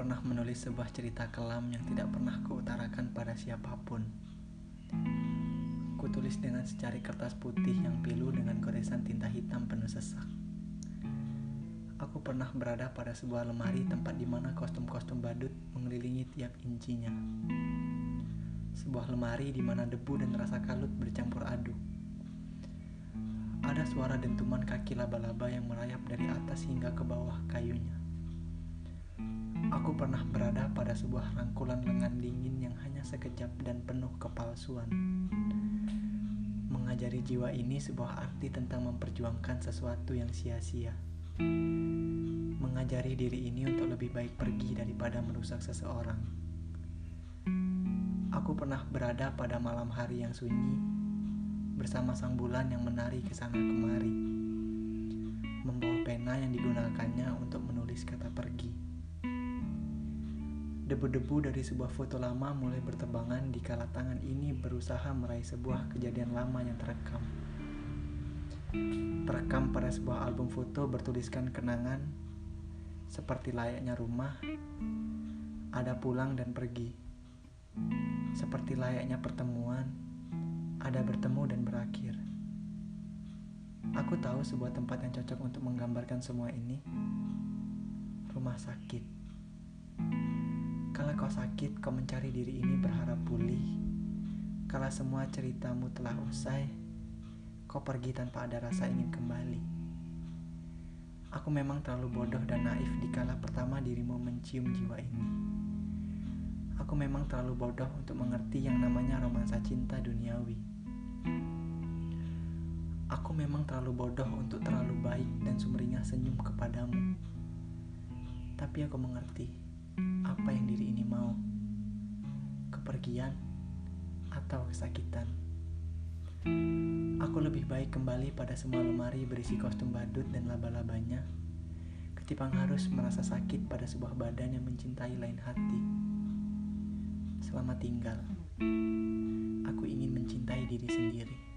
menulis sebuah cerita kelam yang tidak pernah kuutarakan pada siapa pun. Kutulis dengan secari kertas putih yang pilu dengan goresan tinta hitam penuh sesak. Aku pernah berada pada sebuah lemari tempat di mana kostum-kostum badut mengelilingi tiap incinya. Sebuah lemari di mana debu dan rasa kalut bercampur aduk. Ada suara dentuman kaki laba-laba yang merayap dari atas hingga ke bawah kayunya. Aku pernah berada pada sebuah rangkulan lengan dingin yang hanya sekejap dan penuh kepalsuan. Mengajari jiwa ini sebuah arti tentang memperjuangkan sesuatu yang sia-sia. Mengajari diri ini untuk lebih baik pergi daripada merusak seseorang. Aku pernah berada pada malam hari yang sunyi bersama sang bulan yang menari ke sana kemari, membawa pena yang digunakannya untuk menulis kata pergi. Debu-debu dari sebuah foto lama mulai berterbangan di kala tangan ini berusaha meraih sebuah kejadian lama yang terekam. Terekam pada sebuah album foto bertuliskan kenangan seperti layaknya rumah, ada pulang dan pergi. Seperti layaknya pertemuan, ada bertemu dan berakhir. Aku tahu sebuah tempat yang cocok untuk menggambarkan semua ini. Rumah sakit. Kau sakit, kau mencari diri ini berharap pulih. Kala semua ceritamu telah usai, kau pergi tanpa ada rasa ingin kembali. Aku memang terlalu bodoh dan naif di kala pertama dirimu mencium jiwa ini. Aku memang terlalu bodoh untuk mengerti yang namanya romansa cinta duniawi. Aku memang terlalu bodoh untuk terlalu baik dan sumringah senyum kepadamu. Tapi aku mengerti apa yang diri ini mau. Kepergian atau kesakitan. Aku lebih baik kembali pada semua lemari berisi kostum badut dan laba-labanya ketimbang harus merasa sakit pada sebuah badan yang mencintai lain hati. Selamat tinggal. Aku ingin mencintai diri sendiri.